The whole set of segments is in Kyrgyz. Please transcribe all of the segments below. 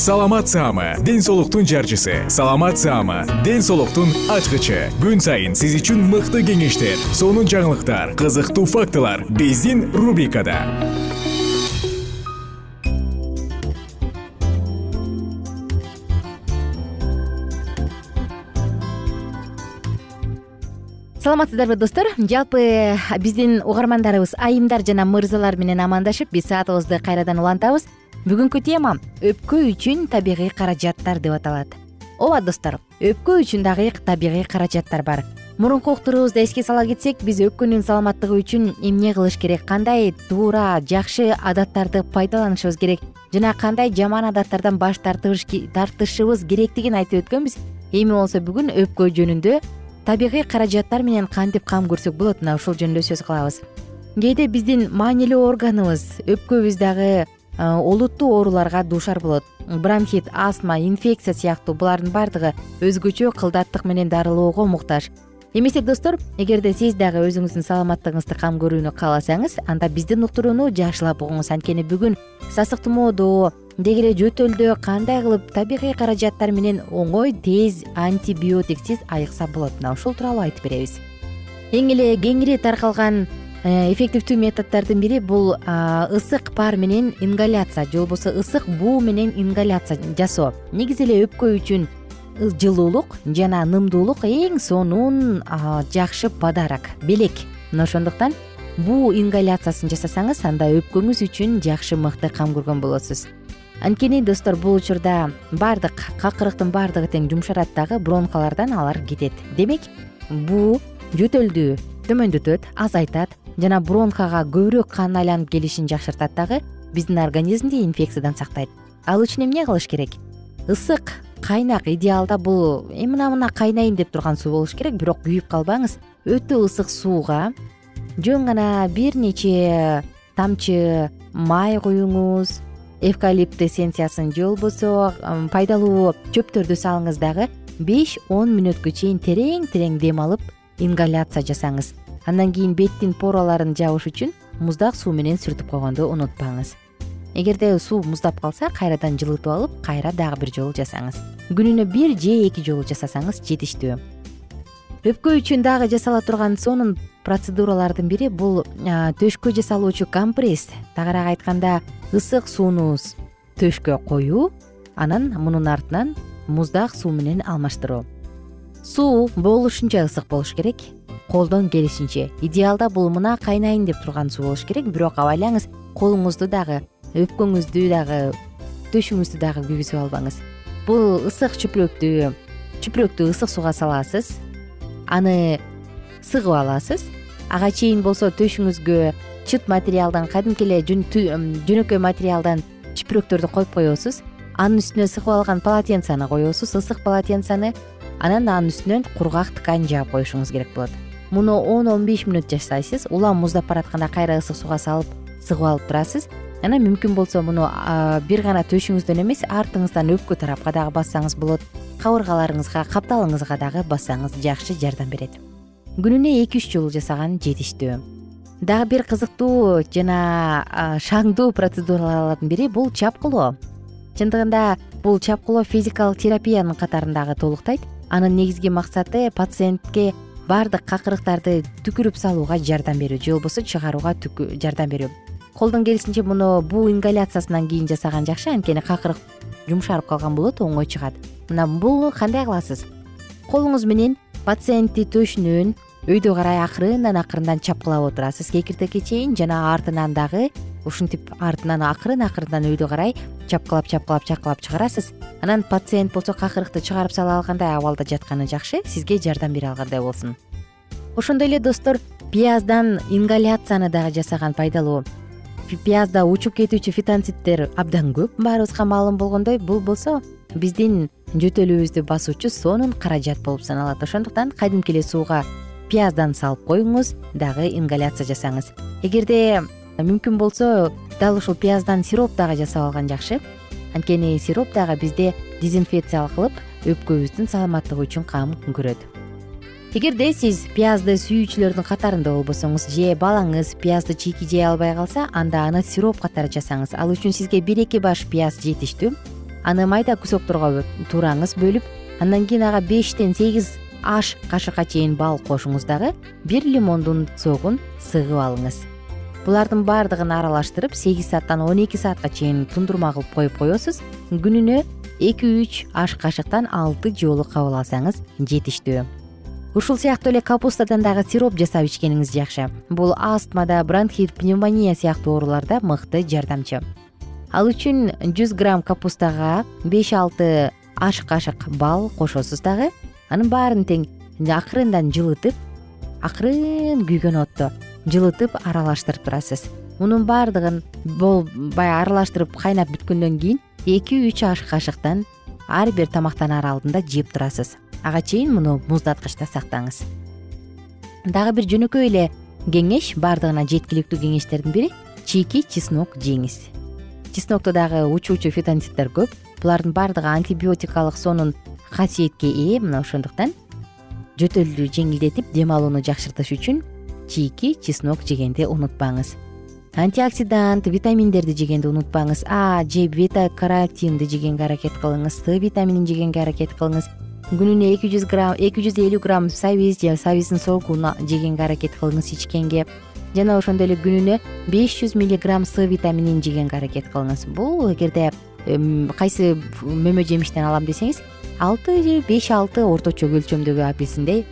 саламат саама ден соолуктун жарчысы. Саламат саама ден соолуктун ачкычы. Күн сайын сиз үчүн мыкты кеңештер сонун жаңылыктар кызыктуу фактылар биздин рубрикада. Саламатсыздарбы достор. Жалпы биздин угармандарыбыз айымдар жана мырзалар менен амандашып биз саатыбызды кайрадан улантабыз бүгүнкү тема өпкө үчүн табигый каражаттар деп аталат. Ооба достор өпкө үчүн дагы табигый каражаттар бар. Мурунку уктуруубузду эске сала кетсек биз өпкөнүн саламаттыгы үчүн эмне кылыш керек кандай туура жакшы адаттарды пайдаланышыбыз керек жана кандай жаман адаттардан баш тартышыбыз керектигин айтып өткөнбүз. Эми болсо бүгүн өпкө жөнүндө табигый каражаттар менен кантип кам көрсөк болот мына ушул жөнүндө сөз кылабыз. Кээде биздин маанилүү органыбыз өпкөбүз дагы олуттуу ооруларга дуушар болот. Бронхит астма инфекция сыяктуу булардын баардыгы өзгөчө кылдаттык менен дарылоого муктаж. Эмесе достор эгерде сиз дагы өзүңүздүн саламаттыгыңызды кам көрүүнү кааласаңыз анда биздин уктурууну жакшылап угуңуз. Анткени бүгүн сасык тумоодо деги эле жөтөлдө кандай кылып табигый каражаттар менен оңой тез антибиотиксиз айыкса болот. Мына ушул тууралуу айтып беребиз. Эң эле кеңири таркалган Э, эффективдүү методдордун бири бул ысык пар менен ингаляция. Же болбосо ысык буу менен ингаляция жасоо. Негизи эле өпкө үчүн жылуулук жана нымдуулук эң сонун жакшы подарок белек. Мына ошондуктан буу ингаляциясын жасасаңыз анда өпкөңүз үчүн жакшы мыкты кам көргөн болосуз. Анткени достор бул учурда баардык какырыктын баардыгы тең жумшарат дагы бронхалардан алар кетет. Демек буу жөтөлдү төмөндөтөт азайтат жана бронхага көбүрөөк кан айланып келишин жакшыртат дагы биздин организмди инфекциядан сактайт. Ал үчүн эмне кылыш керек? Ысык кайнак идеалда бул эми мына мына кайнайын деп турган суу болуш керек бирок күйүп калбаңыз. Өтө ысык сууга жөн гана бир нече тамчы май куюңуз эвкалипт эссенциясын же болбосо пайдалуу чөптөрдү салыңыз дагы беш он мүнөткө чейин терең терең дем алып ингаляция жасаңыз андан кийин беттин пораларын жабыш үчүн муздак суу менен сүртүп койгонду унутпаңыз. Эгерде суу муздап калса кайрадан жылытып алып кайра дагы бир жолу жасаңыз. Күнүнө бир же эки жолу жасасаңыз жетиштүү. Өпкө үчүн дагы жасала турган сонун процедуралардын бири бул төшкө жасалуучу компресс. Тагыраак айтканда ысык сууну төшкө коюу анан мунун артынан муздак суу менен алмаштыруу. Суу болушунча ысык болуш керек колдон келишинче. Идеалда бул мына кайнайын деп турган суу болуш керек. Бирок абайлаңыз колуңузду дагы өпкөңүздү дагы төшүңүздү дагы күйгүзүп албаңыз. Бул ысык чүпүрөктү чүпүрөктү ысык сууга саласыз аны сыгып аласыз. Ага чейин болсо төшүңүзгө чыт материалдан кадимки эле жөнөкөй материалдан чүпүрөктөрдү коюп коесуз. Анын үстүнө сыгып алган полотенцаны коесуз. Ысык полотенцаны анан анын үстүнөн кургак ткань жаап коюшуңуз керек болот муну он он беш мүнөт жасайсыз улам муздап баратканда кайра ысык сууга салып сыгып алып турасыз. Анан мүмкүн болсо муну бир гана төшүңүздөн эмес артыңыздан өпкө тарапка дагы бассаңыз болот. Кабыргаларыңызга капталыңызга дагы бассаңыз жакшы жардам берет. Күнүнө эки үч жолу жасаган жетиштүү. Дагы бир кызыктуу жана шаңдуу процедуралардын бири бул чапкылоо. Чындыгында бул чапкылоо физикалык терапиянын катарындагы толуктайт. Анын негизги максаты пациентке баардык какырыктарды түкүрүп салууга жардам берүү же болбосо чыгарууга жардам берүү. Колдон келишинче муну буу ингаляциясынан кийин жасаган жакшы анткени какырык жумшарып калган болот оңой чыгат. Мына буну кандай кыласыз? Колуңуз менен пациентти төшүнөн өйдө карай акырындан акырындан чапкылап отурасыз. Кекиртекке чейин жана артынан дагы ушинтип артынан акырын акырындан өйдө карай чапкылап чапкылап чапкылап чыгарасыз. Анан пациент болсо какырыкты чыгарып сала алгандай абалда жатканы жакшы сизге жардам бере алгандай болсун. Ошондой эле достор пияздан ингаляцияны дагы жасаган пайдалуу. Пиязда учуп кетүүчү фитонциттер абдан көп баарыбызга маалым болгондой бул болсо биздин жөтөлүбүздү басуучу сонун каражат болуп саналат. Ошондуктан кадимки эле сууга пияздан салып коюңуз дагы ингаляция жасаңыз. Эгерде мүмкүн болсо дал ушул пияздан сироп дагы жасап алган жакшы. Анткени сироп дагы бизде дезинфекция кылып өпкөбүздүн саламаттыгы үчүн кам көрөт. Эгерде сиз пиязды сүйүүчүлөрдүн катарында болбосоңуз же балаңыз пиязды чийки жей албай калса анда аны сироп катары жасаңыз. Ал үчүн сизге бир эки баш пияз жетиштүү. Аны майда кусокторго туураңыз бөлүп андан кийин ага бештен сегиз аш кашыкка чейин бал кошуңуз дагы бир лимондун согун сыгып алыңыз булардын баардыгын аралаштырып сегиз сааттан он эки саатка чейин тундурма кылып коюп коесуз күнүнө эки үч аш кашыктан алты жолу кабыл алсаңыз жетиштүү. Ушул сыяктуу эле капустадан дагы сироп жасап ичкениңиз жакшы. Бул астмада бронхит пневмония сыяктуу ооруларда мыкты жардамчы. Ал үчүн жүз грамм капустага беш алты аш кашык бал кошосуз дагы анын баарын тең акырындан жылытып акырын күйгөн отто жылытып аралаштырып турасыз. Мунун баардыгын баягы аралаштырып кайнап бүткөндөн кийин эки үч аш кашыктан ар бир тамактанаар алдында жеп турасыз. Ага чейин муну муздаткычта сактаңыз. Дагы бир жөнөкөй эле кеңеш баардыгына жеткиликтүү кеңештердин бири чийки чеснок жеңиз. Чеснокто дагы учуучу фитонциттер көп. Булардын баардыгы антибиотикалык сонун касиетке ээ. Мына ошондуктан жөтөлдү жеңилдетип дем алууну жакшыртыш үчүн чийки чеснок жегенди унутпаңыз. Антиоксидант витаминдерди жегенди унутпаңыз. А же бета каротинди жегенге аракет кылыңыз. С витаминин жегенге аракет кылыңыз. Күнүнө эки жүз грамм эки жүз элүү грамм сабиз же сабиздин согун жегенге аракет кылыңыз ичкенге. Жана ошондой эле күнүнө беш жүз миллиграмм с витаминин жегенге аракет кылыңыз. Бул эгерде кайсы мөмө жемиштен алам десеңиз алты же беш алты орточо өлчөмдөгү апельсиндей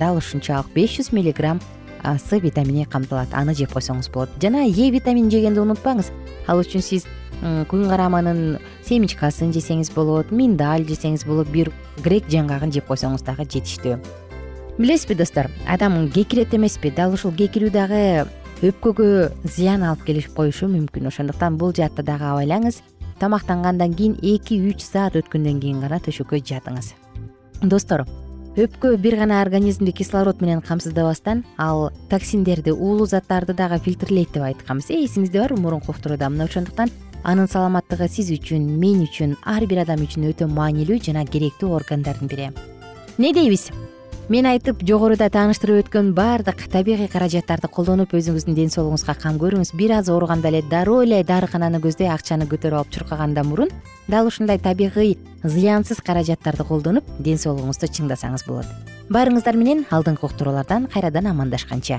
дал ушунчалык беш жүз миллиграмм с витамини камтылат. Аны жеп койсоңуз болот. Жана е витаминин жегенди унутпаңыз. Ал үчүн сиз күн караманын семечкасын жесеңиз болот миндаль жесеңиз болот бир грек жаңгагын жеп койсоңуз дагы жетиштүү. Билесизби достор? Адам кекирет эмеспи. Дал ушул кекирүү дагы өпкөгө зыян алып келип коюшу мүмкүн. Ошондуктан бул жаатта дагы абайлаңыз. Тамактангандан кийин эки үч саат өткөндөн кийин гана төшөккө жатыңыз. Достор өпкө бир гана организмди кислород менен камсыздабастан ал токсиндерди уулуу заттарды дагы фильтрлейт деп айтканбыз. Э эсиңизде барбы мурунку уктурууда мына ошондуктан анын саламаттыгы сиз үчүн мен үчүн ар бир адам үчүн өтө маанилүү жана керектүү органдардын бири. Эмне дейбиз мен айтып жогоруда тааныштырып өткөн баардык табигый каражаттарды колдонуп өзүңүздүн ден соолугуңузга кам көрүңүз. Бир аз ооруганда эле дароо эле дарыкананы көздөй акчаны көтөрүп алып чуркагандан мурун дал ушундай табигый зыянсыз каражаттарды колдонуп ден соолугуңузду чыңдасаңыз болот. Баарыңыздар менен алдыңкы уктуруулардан кайрадан амандашканча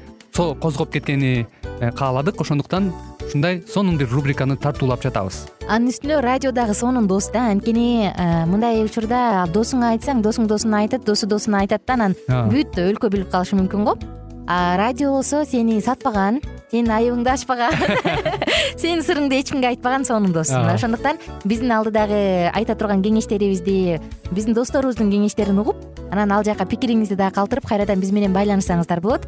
козгоп кеткени э, кааладык. Ошондуктан ушундай сонун бир рубриканы тартуулап жатабыз. Анын үстүнө радио дагы сонун дос да анткени э, мындай учурда досуңа айтсаң досуң досуна айтат досу досуна айтат да анан бүт өлкө билип калышы мүмкүн го. А радио болсо сени сатпаган сенин айыбыңды ачпаган сенин сырыңды эч кимге айтпаган сонун дос мына ошондуктан биздин алдыдагы айта турган кеңештерибизди биздин досторубуздун кеңештерин угуп анан ал жака пикириңизди дагы калтырып кайрадан биз менен байланышсаңыздар болот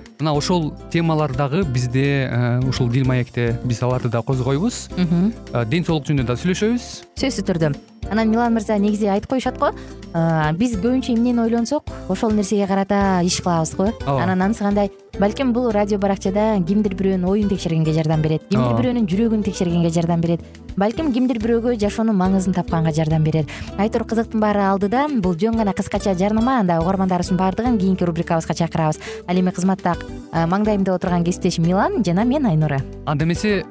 мына ошол темалар дагы бизде ушул дил маекте биз аларды да козгойбуз. Ден соолук жөнүндө да сүйлөшөбүз. Сөзсүз түрдө анан милан мырза негизи айтып коюшат го. Биз көбүнчө эмнени ойлонсок? Ошол нерсеге карата иш кылабыз го. Ооба. Анан анысы кандай? Балким бул радио баракчада кимдир бирөөнүн оюн текшергенге жардам берет кимдир бирөөнүн жүрөгүн текшергенге жардам берет. Балким кимдир бирөөгө жашоонун маңызын тапканга жардам берет айтор кызыктын баары алдыда бул жөн гана кыскача жарнама анда угармандарыбыздын баардыгын кийинки рубрикабызга чакырабыз. Ал эми кызматта маңдайымда отурган кесиптешим милан жана мен айнура. Анда эмесе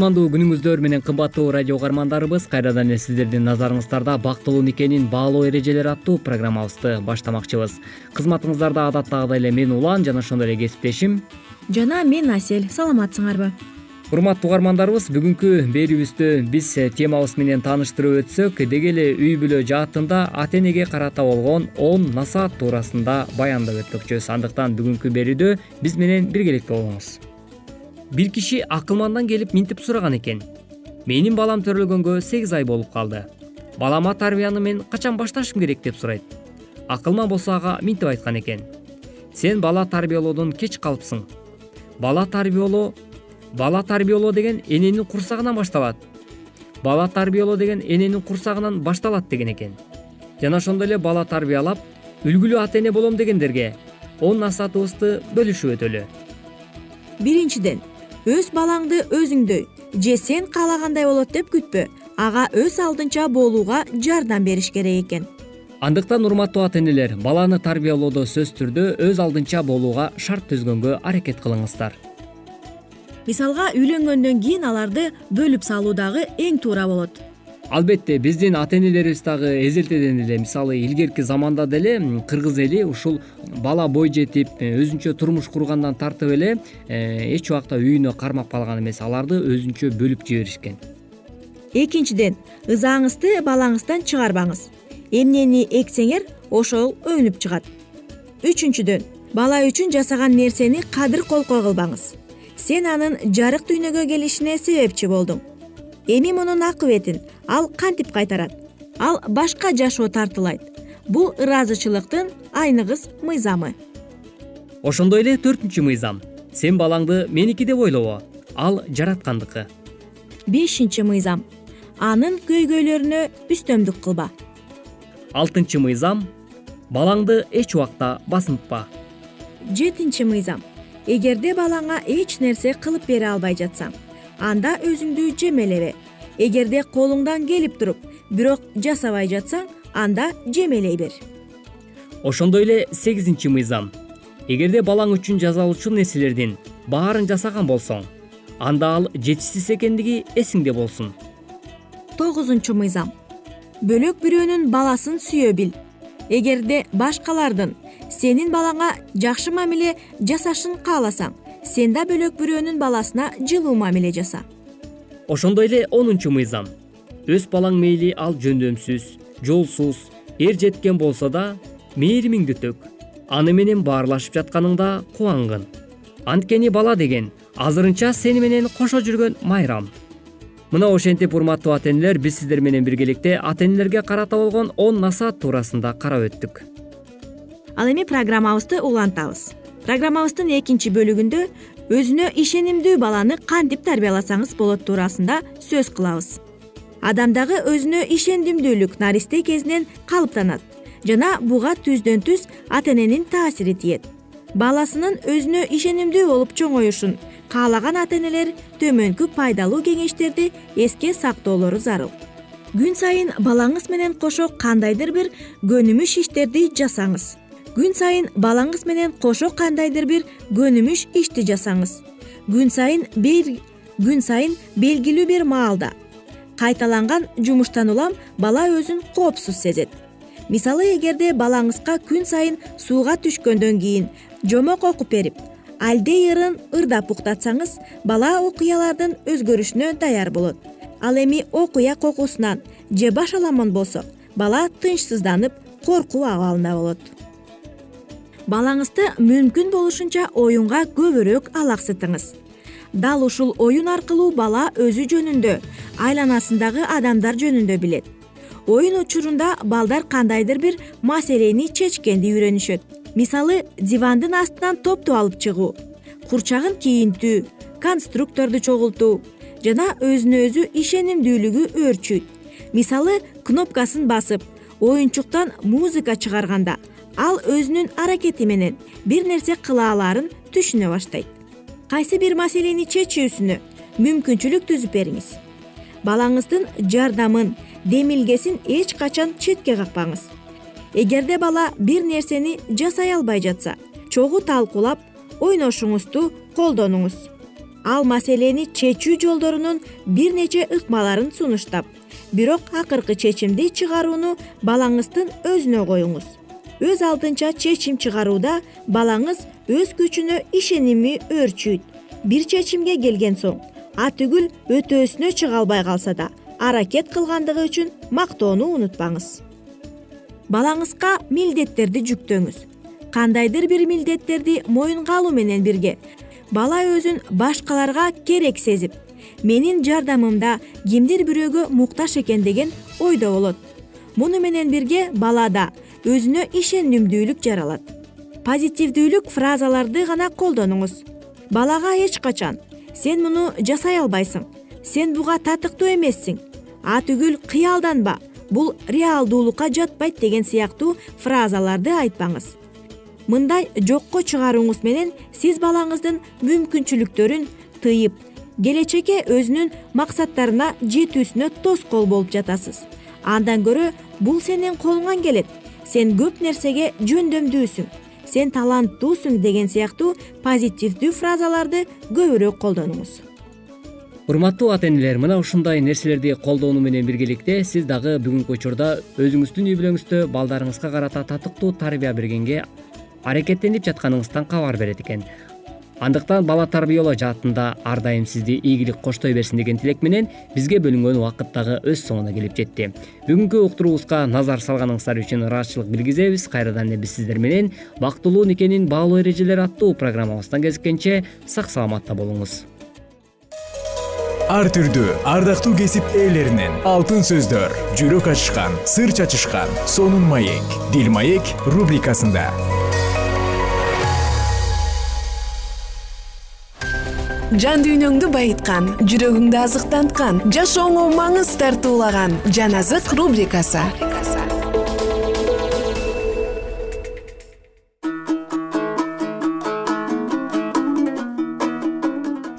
кутмандуу күнүңүздөр менен кымбаттуу радио угармандарыбыз кайрадан эле сиздердин назарыңыздарда бактылуу никенин баалоо эрежелери аттуу программабызды баштамакчыбыз. Кызматыңыздарда адаттагыдай эле мен улан жана ошондой эле кесиптешим. Жана мен асель саламатсыңарбы? Урматтуу угармандарыбыз бүгүнкү берүүбүздү биз темабыз менен тааныштырып өтсөк деги эле үй бүлө жаатында ата энеге карата болгон он насаат туурасында баяндап өтмөкчүбүз андыктан бүгүнкү берүүдө биз менен биргеликте болуңуз бир киши акылмандан келип минтип сураган экен. Менин балам төрөлгөнгө сегиз ай болуп калды. Балама тарбияны мен качан башташым керек деп сурайт. Акылман болсо ага минтип айткан экен. Сен бала тарбиялоодон кеч калыпсың. Бала тарбиялоо бала тарбиялоо деген эненин курсагынан башталат. Бала тарбиялоо деген эненин курсагынан башталат деген экен. Жана ошондой эле бала тарбиялап үлгүлүү ата эне болом дегендерге он насаатыбызды бөлүшүп өтөлү. Биринчиден өз балаңды өзүңдөй же сен каалагандай болот деп күтпө. Ага өз алдынча болууга жардам бериш керек экен. Андыктан урматтуу ата энелер баланы тарбиялоодо сөзсүз түрдө өз алдынча болууга шарт түзгөнгө аракет кылыңыздар. Мисалга үйлөнгөндөн кийин аларды бөлүп салуу дагы эң туура болот албетте биздин ата энелерибиз дагы эзелтеден эле мисалы илгерки заманда деле кыргыз эли ушул бала бой жетип өзүнчө турмуш кургандан тартып эле э, эч убакта үйүнө кармап калган эмес аларды өзүнчө бөлүп жиберишкен. Экинчиден ызаңызды балаңыздан чыгарбаңыз. Эмнени эксеңер ошол өнүп чыгат. Үчүнчүдөн бала үчүн жасаган нерсени кадыр колкой кылбаңыз сен анын жарык дүйнөгө келишине себепчи болдуң эми мунун акыбетин ал кантип кайтарат? Ал башка жашоо тартуулайт бул ыраазычылыктын айныгыс мыйзамы. Ошондой эле төртүнчү мыйзам. Сен балаңды меники деп ойлобо ал жараткандыкы. Бешинчи мыйзам. Анын көйгөйлөрүнө үстөмдүк кылба. Алтынчы мыйзам. Балаңды эч убакта басынтпа жетинчи мыйзам. Эгерде балаңа эч нерсе кылып бере албай жатсаң анда өзүңдү жемелебе эгерде колуңдан келип туруп бирок жасабай жатсаң анда жемелей бер. Ошондой эле сегизинчи мыйзам. Эгерде балаң үчүн жасалуучу нерселердин баарын жасаган болсоң анда ал жетишсиз экендиги эсиңде болсун. Тогузунчу мыйзам. Бөлөк бирөөнүн баласын сүйө бил. Эгерде башкалардын сенин балаңа жакшы мамиле жасашын кааласаң сен да бөлөк бирөөнүн баласына жылуу мамиле жаса. Ошондой эле онунчу мыйзам. Өз балаң мейли ал жөндөмсүз жолсуз эр жеткен болсо да мээримиңди төк. Аны менен баарлашып жатканыңда кубангын. Анткени бала деген азырынча сени менен кошо жүргөн майрам. Мына ошентип урматтуу ата энелер биз сиздер менен биргеликте ата энелерге карата болгон он насаат туурасында карап өттүк. Ал эми программабызды улантабыз программабыздын экинчи бөлүгүндө өзүнө ишенимдүү баланы кантип тарбияласаңыз болот туурасында сөз кылабыз. Адамдагы өзүнө ишенимдүүлүк наристе кезинен калыптанат жана буга түздөн түз ата эненин таасири тиет. Баласынын өзүнө ишенимдүү болуп чоңоюшун каалаган ата энелер төмөнкү пайдалуу кеңештерди эске сактоолору зарыл. Күн сайын балаңыз менен кошо кандайдыр бир көнүмүш иштерди жасаңыз күн сайын балаңыз менен кошо кандайдыр бир көнүмүш ишти жасаңыз. Күн сайын күн сайын белгилүү бир маалда. Кайталанган жумуштан улам бала өзүн коопсуз сезет. Мисалы эгерде балаңызга күн сайын сууга түшкөндөн кийин жомок окуп берип алдей ырын ырдап уктатсаңыз бала окуялардын өзгөрүшүнө даяр болот. Ал эми окуя кокусунан же баш аламан болсо бала тынчсызданып коркуу абалында болот балаңызды мүмкүн болушунча оюнга көбүрөөк алаксытыңыз. Дал ушул оюн аркылуу бала өзү жөнүндө айланасындагы адамдар жөнүндө билет. Оюн учурунда балдар кандайдыр бир маселени чечкенди үйрөнүшөт. Мисалы дивандын астынан топту алып чыгуу курчагын кийинтүү конструкторду чогултуу жана өзүнө өзү ишенимдүүлүгү өөрчүйт мисалы кнопкасын басып оюнчуктан музыка чыгарганда ал өзүнүн аракети менен бир нерсе кыла алаарын түшүнө баштайт. Кайсы бир маселени чечүүсүнө мүмкүнчүлүк түзүп бериңиз. Балаңыздын жардамын демилгесин эч качан четке какпаңыз эгерде бала бир нерсени жасай албай жатса чогуу талкуулап ойношуңузду колдонуңуз. Ал маселени чечүү жолдорунун бир нече ыкмаларын сунуштап бирок акыркы чечимди чыгарууну балаңыздын өзүнө коюңуз өз алдынча чечим чыгарууда балаңыз өз күчүнө ишеними өөрчүйт бир чечимге келген соң атүгүл өтөөсүнө чыга албай калса да аракет кылгандыгы үчүн мактоону унутпаңыз. Балаңызга милдеттерди жүктөңүз. Кандайдыр бир милдеттерди моюнга алуу менен бирге бала өзүн башкаларга керек сезип менин жардамымда кимдир бирөөгө муктаж экен деген ойдо болот. Муну менен бирге балада өзүнө ишенимдүүлүк жаралат. Позитивдүүлүк фразаларды гана колдонуңуз. Балага эч качан сен муну жасай албайсың сен буга татыктуу эмессиң. Атүгүл кыялданба бул реалдуулукка жатпайт деген сыяктуу фразаларды айтпаңыз. Мындай жокко чыгарууңуз менен сиз балаңыздын мүмкүнчүлүктөрүн тыйып келечекке өзүнүн максаттарына жетүүсүнө тоскоол болуп жатасыз. Андан көрө бул сенин колуңан келет сен көп нерсеге жөндөмдүүсүң сен таланттуусуң деген сыяктуу позитивдүү фразаларды көбүрөөк колдонуңуз. Урматтуу ата энелер мына ушундай нерселерди колдонуу менен биргеликте сиз дагы бүгүнкү учурда өзүңүздүн үй бүлөңүздө балдарыңызга карата татыктуу тарбия бергенге аракеттенип жатканыңыздан кабар берет экен андыктан бала тарбиялоо жаатында ар дайым сизди ийгилик коштой берсин деген тилек менен бизге бөлүнгөн убакыт дагы өз соңуна келип жетти. Бүгүнкү уктуруубузга назар салганыңыздар үчүн ыраазычылык билгизебиз. Кайрадан эле биз сиздер менен бактылуу никенин баалуу эрежелери аттуу программабыздан кезишкенче сак саламатта болуңуз. Ар түрдүү ардактуу кесип ээлеринен алтын сөздөр жүрөк ачышкан сыр чачышкан сонун маек дил маек рубрикасында жан дүйнөңдү байыткан жүрөгүңдү азыктанткан жашооңо маңыз тартуулаган жан азык рубрикасы.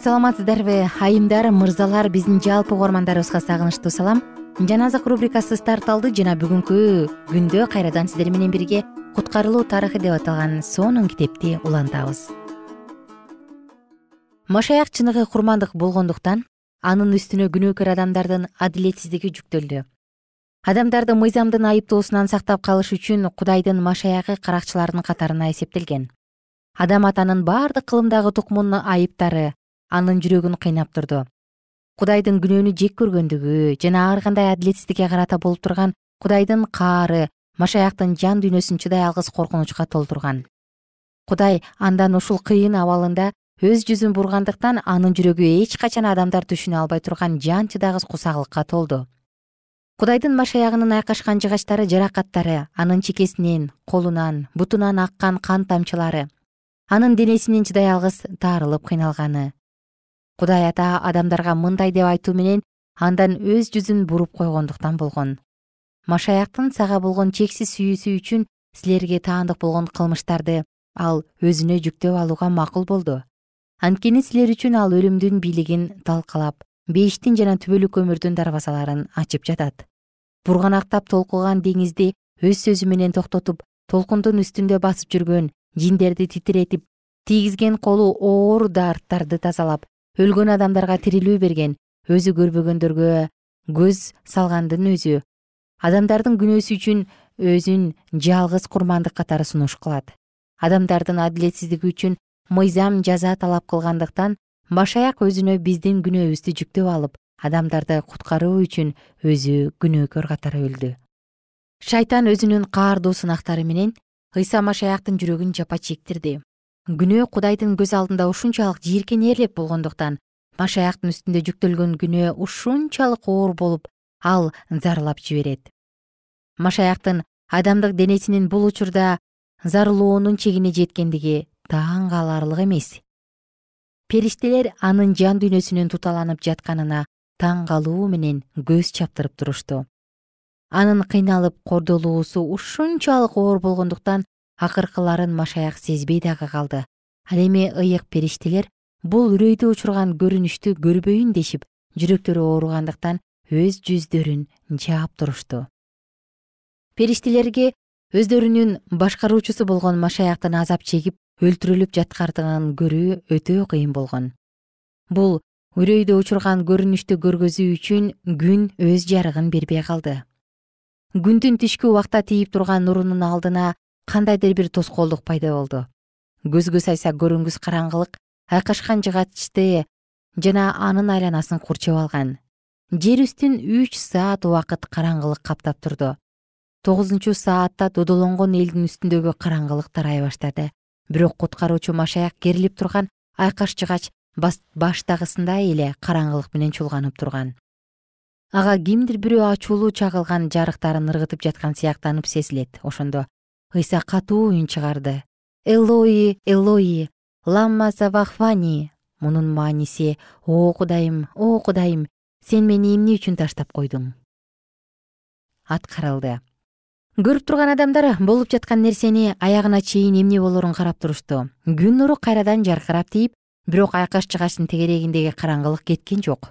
Саламатсыздарбы айымдар мырзалар биздин жалпы угармандарыбызга сагынычтуу салам. Жан азык рубрикасы старт алды жана бүгүнкү күндө кайрадан сиздер менен бирге куткарылуу тарыхы деп аталган сонун китепти улантабыз машаяк чыныгы курмандык болгондуктан анын үстүнө күнөөкөр адамдардын адилетсиздиги жүктөлдү. Адамдарды мыйзамдын айыптоосунан сактап калыш үчүн кудайдын машаягы каракчылардын катарына эсептелген. Адам атанын баардык кылымдагы тукумунун айыптары анын жүрөгүн кыйнап турду. Кудайдын күнөөнү жек көргөндүгү жана ар кандай адилетсиздикке карата болуп турган кудайдын каары машаяктын жан дүйнөсүн чыдай алгыс коркунучка толтурган. Кудай андан ушул кыйын абалында өз жүзүн бургандыктан анын жүрөгү эч качан адамдар түшүнө албай турган жан чыдагыс кусакылыкка толду. Кудайдын машаягынын айкашкан жыгачтары жаракаттары анын чекесинен колунан бутунан аккан кан тамчылары анын денесинин чыдай алгыс таарылып кыйналганы. Кудай ата адамдарга мындай деп айтуу менен андан өз жүзүн буруп койгондуктан болгон. Машаяктын сага болгон чексиз сүйүүсү үчүн силерге таандык болгон кылмыштарды ал өзүнө жүктөп алууга макул болду анткени силер үчүн ал өлүмдүн бийлигин талкалап бейиштин жана түбөлүк өмүрдүн дарбазаларын ачып жатат. Бурганактап толкуган деңизди өз сөзү менен токтотуп толкундун үстүндө басып жүргөн жиндерди титиретип тийгизген колу оор дарттарды тазалап өлгөн адамдарга тирилүү берген өзү көрбөгөндөргө көз салгандын өзү адамдардын күнөөсү үчүн өзүн жалгыз курмандык катары сунуш кылат. Адамдардын адилетсиздиги үчүн мыйзам жаза талап кылгандыктан машаяк өзүнө биздин күнөөбүздү жүктөп алып адамдарды куткаруу үчүн өзү күнөөкөр катары өлдү шайтан өзүнүн каардуу сынактары менен ыйса машаяктын жүрөгүн жапа чектирди. Күнөө кудайдын көз алдында ушунчалык жийиркенерлик болгондуктан машаяктын үстүндө жүктөлгөн күнөө ушунчалык оор болуп ал зарлап жиберет. Машаяктын адамдык денесинин бул учурда зарылоонун чегине жеткендиги таң каларлык эмес. Периштелер анын жан дүйнөсүнүн туталанып жатканына таң калуу менен көз чаптырып турушту. Анын кыйналып кордолуусу ушунчалык оор болгондуктан акыркыларын машаяк сезбей дагы калды. Ал эми ыйык периштелер бул үрөйдү учурган көрүнүштү көрбөйүн дешип жүрөктөрү ооругандыктан өз жүздөрүн жаап турушту. Периштелерге өздөрүнүн башкаруучусу болгон машаяктын азап чегип өлтүрүлүп жаткандыгын көрүү өтө кыйын болгон. Бул үрөйдү учурган көрүнүштү көргөзүү үчүн күн өз жарыгын бербей калды. Күндүн түшкү убакта тийип турган нурунун алдына кандайдыр бир тоскоолдук пайда болду. Көзгө сайса көрүнгүс караңгылык айкашкан жыгачты жана анын айланасын курчап алган. Жер үстүн үч саат убакыт караңгылык каптап турду. Тогузунчу саатта додолонгон элдин үстүндөгү караңгылык тарай баштады бирок куткаруучу машаяк керилип турган айкаш жыгач баштагысындай эле караңгылык менен чулганып турган. Ага кимдир бирөө ачуулуу чагылган жарыктарын ыргытып жаткан сыяктанып сезилет. Ошондо ыйса катуу үн чыгарды. Элои элои ламма завахвани мунун мааниси о кудайым о кудайым сен мени эмне үчүн таштап койдуң? Аткарылды көрүп турган адамдар болуп жаткан нерсени аягына чейин эмне болорун карап турушту күн нуру кайрадан жаркырап тийип бирок айкаш жыгачтын тегерегиндеги караңгылык кеткен жок.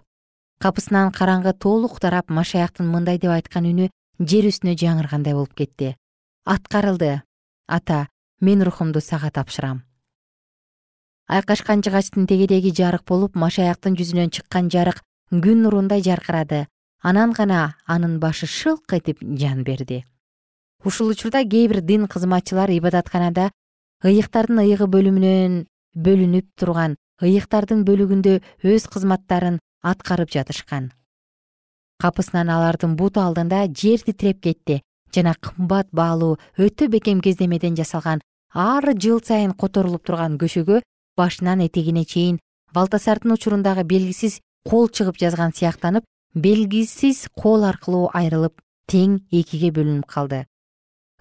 Капысынан караңгы толук тарап машаяктын мындай деп айткан үнү жер үстүнө жаңыргандай болуп кетти. Аткарылды ата мен рухумду сага тапшырам айкашкан жыгачтын тегереги жарык болуп машаяктын жүзүнөн чыккан жарык күн нурундай жаркырады. Анан гана анын башы шылк этип жан берди ушул учурда кээ бир дин кызматчылар ибадатканада ыйыктардын ыйыгы бөлүмүнөн бөлүнүп турган ыйыктардын бөлүгүндө өз кызматтарын аткарып жатышкан. Капысынан алардын буту алдында жер титиреп кетти жана кымбат баалуу өтө бекем кездемеден жасалган ар жыл сайын которулуп турган көшөгө башынан этегине чейин балтасардын учурундагы белгисиз кол чыгып жазган сыяктанып белгисиз кол аркылуу айрылып тең экиге бөлүнүп калды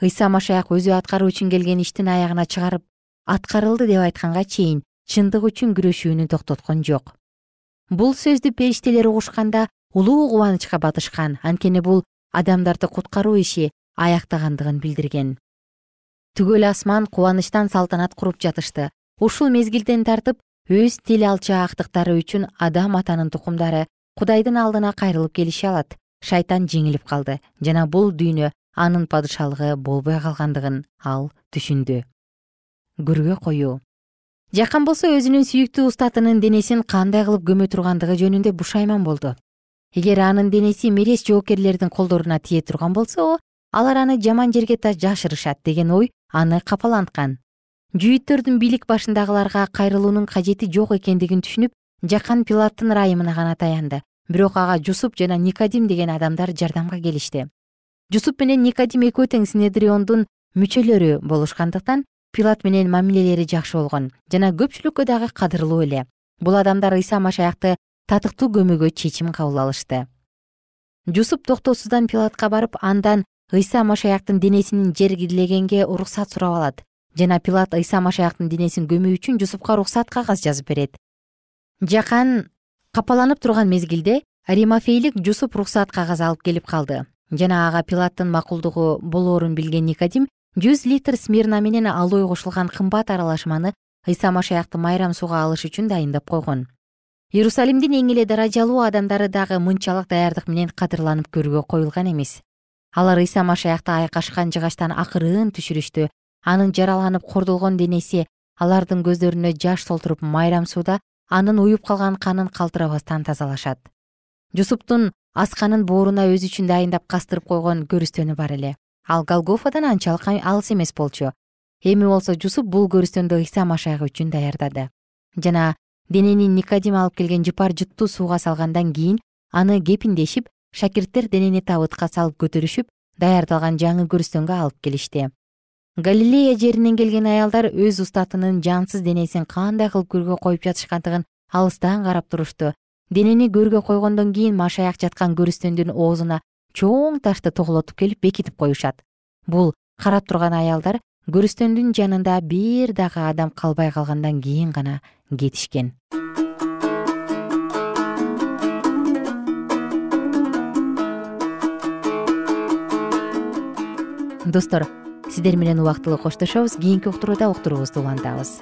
ыйса машаяк өзү аткаруу үчүн келген иштин аягына чыгарып аткарылды деп айтканга чейин чындык үчүн күрөшүүнү токтоткон жок. Бул сөздү периштелер угушканда улуу кубанычка батышкан анткени бул адамдарды куткаруу иши аяктагандыгын билдирген. Түгөл асман кубанычтан салтанат куруп жатышты. Ушул мезгилден тартып өз тил алча актыктары үчүн адам атанын тукумдары кудайдын алдына кайрылып келише алат. Шайтан жеңилип калды. Жана бул дүйнө анын падышалыгы болбой калгандыгын ал түшүндү. Күргө коюу. Жакан болсо өзүнүн сүйүктүү устатынын денесин кандай кылып көмө тургандыгы жөнүндө бушайман болду. Эгер анын денеси мерез жоокерлердин колдоруна тие турган болсо алар аны жаман жерге жашырышат деген ой аны капаланткан. Жүйүттөрдүн бийлик башындагыларга кайрылуунун кажети жок экендигин түшүнүп жакан пилаттын ырайымына гана таянды. Бирок ага жусуп жана никодим деген адамдар жардамга келишти жусуп менен никодим экөө тең синедриондун мүчөлөрү болушкандыктан пилат менен мамилелери жакшы болгон жана көпчүлүккө дагы кадырлуу эле. Бул адамдар ыйса машаякты татыктуу көмүүгө чечим кабыл алышты. Жусуп токтоосуздан пилатка барып андан ыйса машаяктын денесин жергилегенге уруксат сурап алат жана пилат ыйса машаяктын денесин көмүү үчүн жусупка уруксат кагаз жазып берет. Жакан капаланып турган мезгилде римофейлик жусуп уруксат кагаз алып келип калды жана ага пилаттын макулдугу болоорун билген никодим жүз литр смирна менен алой кошулган кымбат аралашманы ыйса машаякты майрам сууга алыш үчүн дайындап койгон. Иерусалимдин эң эле даражалуу адамдары дагы мынчалык даярдык менен кадырланып көрүүгө коюлган эмес. Алар ыйса машаякты айкашкан жыгачтан акырын түшүрүштү анын жараланып кордолгон денеси алардын көздөрүнө жаш толтуруп майрам сууда анын уюп калган канын калтырабастан тазалашат. Жусуптун асканын бооруна өзү үчүн дайындап кастырып койгон көрүстөнү бар эле. Ал голгофадан анчалык алыс эмес болчу. Эми болсо жусуп бул көрүстөндү ыйса машайык үчүн даярдады. Жана денени никодим алып келген жыпар жуттуу сууга салгандан кийин аны кепиндешип шакирттер денени табытка салып көтөрүшүп даярдалган жаңы көрүстөнгө алып келишти. Галилея жеринен келген аялдар өз устатынын жансыз денесин кандай кылып көргө коюп жатышкандыгын алыстан карап турушту денени көргө койгондон кийин машаяк жаткан көрүстөндүн оозуна чоң ташты тоголотуп келип бекитип коюшат. Бул карап турган аялдар көрүстөндүн жанында бир дагы адам калбай калгандан кийин гана кетишкен. Достор сиздер менен убактылуу коштошобуз кийинки уктурууда уктуруубузду улантабыз